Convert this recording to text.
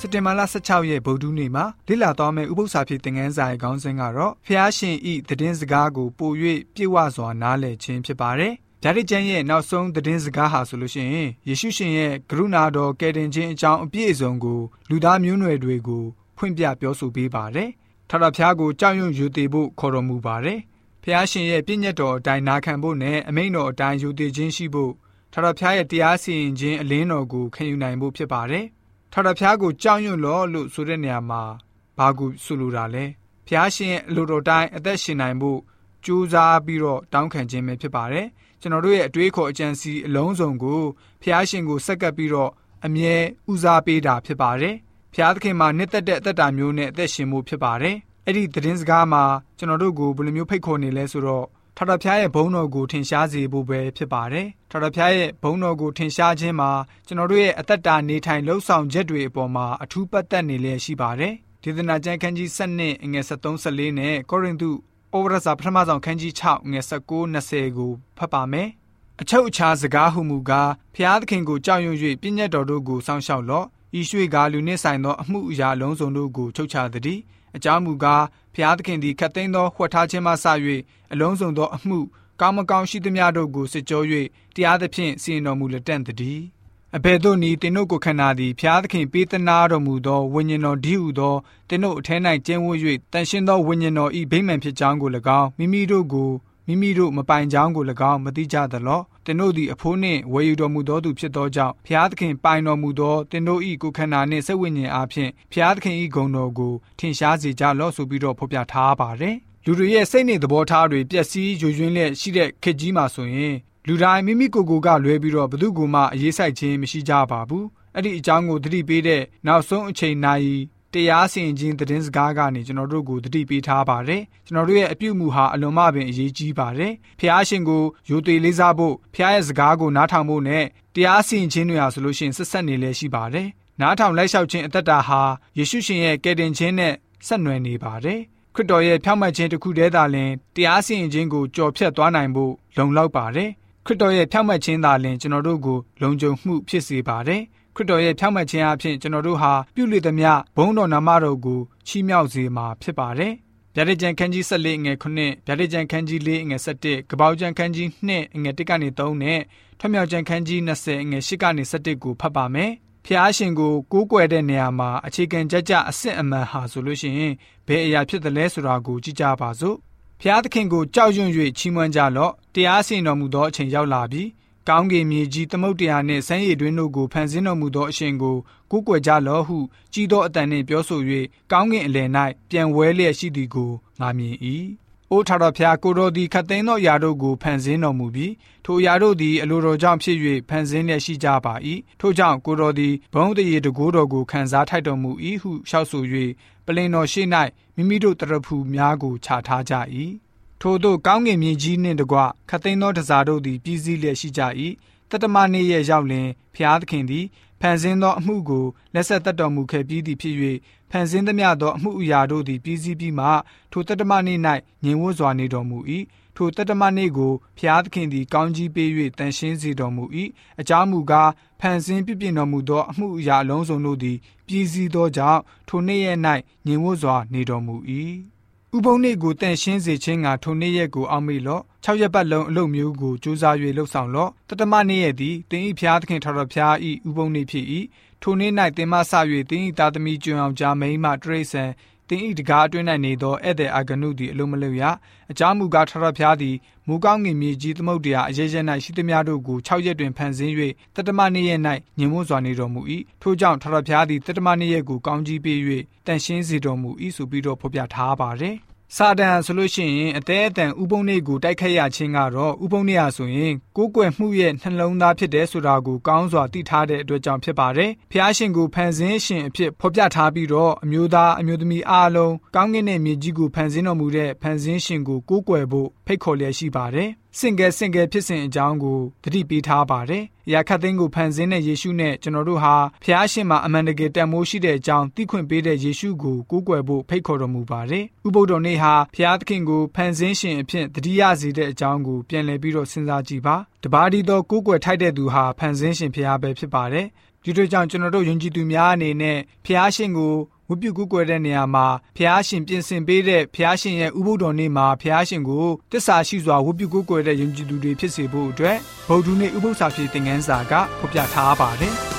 စက်တင်ဘာလ16ရက်ဗုဒ္ဓနေ့မှာလေ့လာသွားမယ့်ဥပုသ္စာဖြစ်သင်ခန်းစာရဲ့ခေါင်းစဉ်ကတော့ဖျားရှင်ဤသတင်းစကားကိုပို၍ပြည့်ဝစွာနားလည်ခြင်းဖြစ်ပါတယ်။ဗျာဒိတ်ကျမ်းရဲ့နောက်ဆုံးသတင်းစကားဟာဆိုလို့ရှိရင်ယေရှုရှင်ရဲ့ကရုဏာတော်ကယ်တင်ခြင်းအကြောင်းအပြည့်အစုံကိုလူသားမျိုးနွယ်တွေကိုဖွင့်ပြပြောဆိုပေးပါတယ်။ထာဝရဘုရားကိုကြောက်ရွံ့ယူတည်ဖို့ခေါ်တော်မူပါတယ်။ဖျားရှင်ရဲ့ပြည့်ညတ်တော်အတိုင်းနာခံဖို့နဲ့အမိန့်တော်အတိုင်းယူတည်ခြင်းရှိဖို့ထာဝရဘုရားရဲ့တရားစီရင်ခြင်းအလင်းတော်ကိုခံယူနိုင်ဖို့ဖြစ်ပါတယ်။ ထာဝရဘုရားကိုကြောက်ရွံ့လောလို့ဆိုတဲ့နေရာမှာဘာကိုဆိုလိုတာလဲ။ဘုရားရှင်ရဲ့အလိုတော်တိုင်းအသက်ရှင်နိုင်ဖို့ကြိုးစားပြီးတော့တောင်းခံခြင်းပဲဖြစ်ပါတယ်။ကျွန်တော်တို့ရဲ့အတွေးခေါ်အကြံစီအလုံးစုံကိုဘုရားရှင်ကိုဆက်ကပ်ပြီးတော့အမြဲဦးစားပေးတာဖြစ်ပါတယ်။ဘုရားသခင်မှာနှစ်သက်တဲ့အသက်တာမျိုးနဲ့အသက်ရှင်မှုဖြစ်ပါတယ်။အဲ့ဒီသတင်းစကားမှာကျွန်တော်တို့ကိုဘယ်လိုမျိုးဖိတ်ခေါ်နေလဲဆိုတော့ ထာဝရဘုရားရဲ့ဘုန်းတော်ကိုထင်ရှားစေဖို့ပဲဖြစ်ပါတယ်။ထာဝရဘုရားရဲ့ဘုန်းတော်ကိုထင်ရှားခြင်းမှာကျွန်တော်တို့ရဲ့အသက်တာနေထိုင်လှုပ်ဆောင်ချက်တွေအပေါ်မှာအထူးပတ်သက်နေလျက်ရှိပါတယ်။ဒေသနာကျမ်းခန်းကြီး7နဲ့ငွေ73 14နဲ့ကောရိန္သုဩဝါဒစာပထမဆုံးခန်းကြီး6ငွေ19 20ကိုဖတ်ပါမယ်။အချုပ်အခြာစကားဟုမူကားဖျားသခင်ကိုကြောက်ရွံ့၍ပြည့်ညတ်တော်တို့ကိုစောင့်ရှောက်လော့။ဤရွှေကားလူနှင့်ဆိုင်သောအမှုအရာလုံးစုံတို့ကိုချုပ်ချသည်။ အကြောင်းမူကားဖျားသခင်သည်ခတ်သိမ်းသောဝှက်ထားခြင်းမှစ၍အလုံးစုံသောအမှုကောင်းမကောင်းရှိသမျှတို့ကိုစစ်ကြော၍တရားသဖြင့်စီရင်တော်မူလက်တန့်တည်းအဘယ်သို့နည်းတင်တို့ကိုခန္ဓာသည်ဖျားသခင်ပေးသနာတော်မူသောဝိညာဉ်တော်ဒီဟုသောတင်တို့အထဲ၌ကျင်းဝတ်၍တန်ရှင်းသောဝိညာဉ်တော်ဤဗိမှန်ဖြစ်ကြောင်းကို၎င်းမိမိတို့ကိုမိမိတို့မပိုင်ကြောင်းကို၎င်းမသိကြသလော တင်တို့သည်အဖိုးနှင့်ဝယ်ယူတော်မူသောသူဖြစ်သောကြောင့်ဖျားသခင်ပိုင်တော်မူသောတင်တို့ဤကိုခန္ဓာနှင့်စိတ်ဝိညာဉ်အားဖြင့်ဖျားသခင်ဤဂုဏ်တော်ကိုထင်ရှားစေကြလော့ဆိုပြီးတော့ဖော်ပြထားပါတယ်လူတွေရဲ့စိတ်နဲ့သဘောထားတွေပျက်စီးယွယွင်းလျက်ရှိတဲ့ခေတ်ကြီးမှာဆိုရင်လူတိုင်းမိမိကိုယ်ကိုယ်ကလွဲပြီးတော့ဘသူကမှအရေးဆိုင်ခြင်းမရှိကြပါဘူးအဲ့ဒီအကြောင်းကိုသတိပေးတဲ့နောက်ဆုံးအချိန်နိုင် တရားစီရင်ခြင်းသတင်းစကားကနေကျွန်တော်တို့ကိုသတိပေးထားပါတယ်ကျွန်တော်တို့ရဲ့အပြုအမူဟာအလွန်မှပင်အရေးကြီးပါတယ်ဖះရှင်ကိုယိုသေးလေးစားဖို့ဖះရဲ့စကားကိုနားထောင်ဖို့နဲ့တရားစီရင်ခြင်းတွေဟာဆိုလို့ရှိရင်ဆက်ဆက်နေလဲရှိပါတယ်နားထောင်လိုက်လျှောက်ခြင်းအသက်တာဟာယေရှုရှင်ရဲ့ကယ်တင်ခြင်းနဲ့ဆက်နွယ်နေပါတယ်ခရစ်တော်ရဲ့ဖြောင့်မတ်ခြင်းတစ်ခုတည်းသာလျှင်တရားစီရင်ခြင်းကိုကြော်ဖြတ်သွားနိုင်ဖို့လုံလောက်ပါတယ်ခရစ်တော်ရဲ့ဖြောင့်မတ်ခြင်းသာလျှင်ကျွန်တော်တို့ကိုလုံခြုံမှုဖြစ်စေပါတယ် ခရစ်တော်ရဲ့ဖြောင့်မတ်ခြင်းအပြင်ကျွန်တော်တို့ဟာပြုလေသမျှဘုန်းတော်နာမတော်ကိုချီးမြှောက်စေမှာဖြစ်ပါတယ်ဗျာဒိတ်ကျန်ခန်းကြီး14ငွေ9ဗျာဒိတ်ကျန်ခန်းကြီး4ငွေ17ကပောက်ကျန်ခန်းကြီး2ငွေ1ကနေ3နဲ့ထွမြောက်ကျန်ခန်းကြီး20ငွေ8ကနေ17ကိုဖတ်ပါမယ်ဖျားရှင်ကိုကိုးကွယ်တဲ့နေရာမှာအခြေခံကြကြအစစ်အမှန်ဟာဆိုလို့ရှိရင်ဘယ်အရာဖြစ်တယ်လဲဆိုတာကိုကြည့်ကြပါစို့ဖျားသခင်ကိုကြောက်ရွံ့၍ချီးမွမ်းကြလော့တရားစင်တော်မူသောအချိန်ရောက်လာပြီ ကောင်းကင်မြေကြီးသမုတ်တရားနှင့်ဆန်းရည်တွင်တို့ကိုဖန်ဆင်းတော်မူသောအရှင်ကိုကိုးကွယ်ကြလော့ဟုကြီးသောအတန်နှင့်ပြောဆို၍ကောင်းကင်အလယ်၌ပြန်ဝဲလျက်ရှိသည်ကိုငါမြင်၏အိုးထာတော်ဖျားကိုတော်သည်ခတ်သိမ်းသောຢာတို့ကိုဖန်ဆင်းတော်မူပြီးထိုຢာတို့သည်အလိုတော်ကြောင့်ဖြစ်၍ဖန်ဆင်းလျက်ရှိကြပါ၏ထို့ကြောင့်ကိုတော်သည်ဘုံတရေတကိုးတော်ကိုခံစားထိုက်တော်မူ၏ဟုလျှောက်ဆို၍ပလင်တော်ရှိ၌မိမိတို့တရဖူများကိုခြာထားကြ၏ ထို့သောကောင်းကင်မြေကြီးနှင့်တကွခတ်သိမ်းသောတစားတို့သည်ပြည်စည်းလျက်ရှိကြ၏တတမနေ့ရဲ့ရောက်လင်ဖျားသခင်သည်ဖန်ဆင်းသောအမှုကိုလက်ဆက်သက်တော်မူခဲ့ပြီးသည်ဖြစ်၍ဖန်ဆင်းသမျှသောအမှုအရာတို့သည်ပြည်စည်းပြီးမှထိုတတမနေ့၌ငြိမ်ဝတ်စွာနေတော်မူ၏ထိုတတမနေ့ကိုဖျားသခင်သည်ကောင်းကြီးပေး၍တန်ရှင်းစေတော်မူ၏အကြောင်းမူကားဖန်ဆင်းပြည့်တော်မူသောအမှုအရာအလုံးစုံတို့သည်ပြည်စည်းသောကြောင့်ထိုနေ့ရက်၌ငြိမ်ဝတ်စွာနေတော်မူ၏ ဥပုံနေ့ကိုတန်ရှင်းစေခြင်းကထိုနေ့ရက်ကိုအောက်မေ့လော့၆ရက်ပတ်လုံးအလုပ်မျိုးကိုစူးစမ်း၍လှုပ်ဆောင်လော့တတမနေ့ရက်သည်တင်းဤဖျားသခင်ထော်တော်ဖျားဤဥပုံနေ့ဖြစ်၏ထိုနေ့၌တင်မဆ၍တင်းဤသားသမီးကျွံအောင်ကြားမိန်မှတရိษံတင်ဤတကားအတွင်း၌နေသောဧည့်သည်အာဂနုသည်အလုံးမလွတ်ရအကြောင်းမူကားထော်တော်ဖျားသည်မူကောင်းငင်မြေကြီးသမုတ်တရားအရေးရ၌ရှိသမျှတို့ကို၆ရက်တွင်ဖန်ဆင်း၍တတမနေ့ရက်၌ညင်မို့စွာနေတော်မူ၏ထို့ကြောင့်ထော်တော်ဖျားသည်တတမနေ့ရက်ကိုကောင်းကြီးပေး၍တန်ရှင်းစေတော်မူ၏ဆိုပြီးတော့ဖော်ပြထားပါတယ် စာတန်ဆိုလို့ရှိရင်အသေးအတန်ဥပုံနေကိုတိုက်ခတ်ရခြင်းကတော့ဥပုံနေရဆိုရင်ကိုးကွယ်မှုရဲ့နှလုံးသားဖြစ်တဲ့ဆိုတာကိုကောင်းစွာသိထားတဲ့အတွက်ကြောင့်ဖြစ်ပါတယ်။ဖျားရှင်ကိုဖန်ဆင်းရှင်အဖြစ်ဖော်ပြထားပြီးတော့အမျိုးသားအမျိုးသမီးအားလုံးကောင်းကင်နဲ့မြေကြီးကိုဖန်ဆင်းတော်မူတဲ့ဖန်ဆင်းရှင်ကိုကိုးကွယ်ဖို့ဖိတ်ခေါ်လျက်ရှိပါတယ်။ စင်ကဲစင်ကဲဖြစ်စဉ်အကြောင်းကိုသတိပေးထားပါတယ်။အရာခတ်သိန်းကိုဖန်ဆင်းတဲ့ယေရှုနဲ့ကျွန်တော်တို့ဟာဖျားရှင်မှာအမှန်တကယ်တန်မိုးရှိတဲ့အကြောင်းသိခွင့်ပေးတဲ့ယေရှုကိုကိုးကွယ်ဖို့ဖိတ်ခေါ်တော်မူပါတယ်။ဥပုဒ္ဒောနေ့ဟာဖျားသခင်ကိုဖန်ဆင်းရှင်အဖြစ်တတိယစေတဲ့အကြောင်းကိုပြန်လည်ပြီးတော့စဉ်းစားကြည့်ပါ။တပါးဒီသောကိုးကွယ်ထိုက်တဲ့သူဟာဖန်ဆင်းရှင်ဖျားပဲဖြစ်ပါတယ်။ဒဒီတို့ကြောင့်ကျွန်တော်တို့ယုံကြည်သူများအနေနဲ့ဖျားရှင်ကို ဝတ်ပြုကူးကွယ်တဲ့နေရာမှာဖျားရှင်ပြင်ဆင်ပေးတဲ့ဖျားရှင်ရဲ့ဥပုဒ္တော်နေ့မှာဖျားရှင်ကိုတစ္ဆာရှိစွာဝတ်ပြုကူးကွယ်တဲ့ယုံကြည်သူတွေဖြစ်စေဖို့အတွက်ဗုဒ္ဓနေ့ဥပုသ္စာဖြစ်တဲ့ငန်းစာကဖော်ပြထားပါတယ်။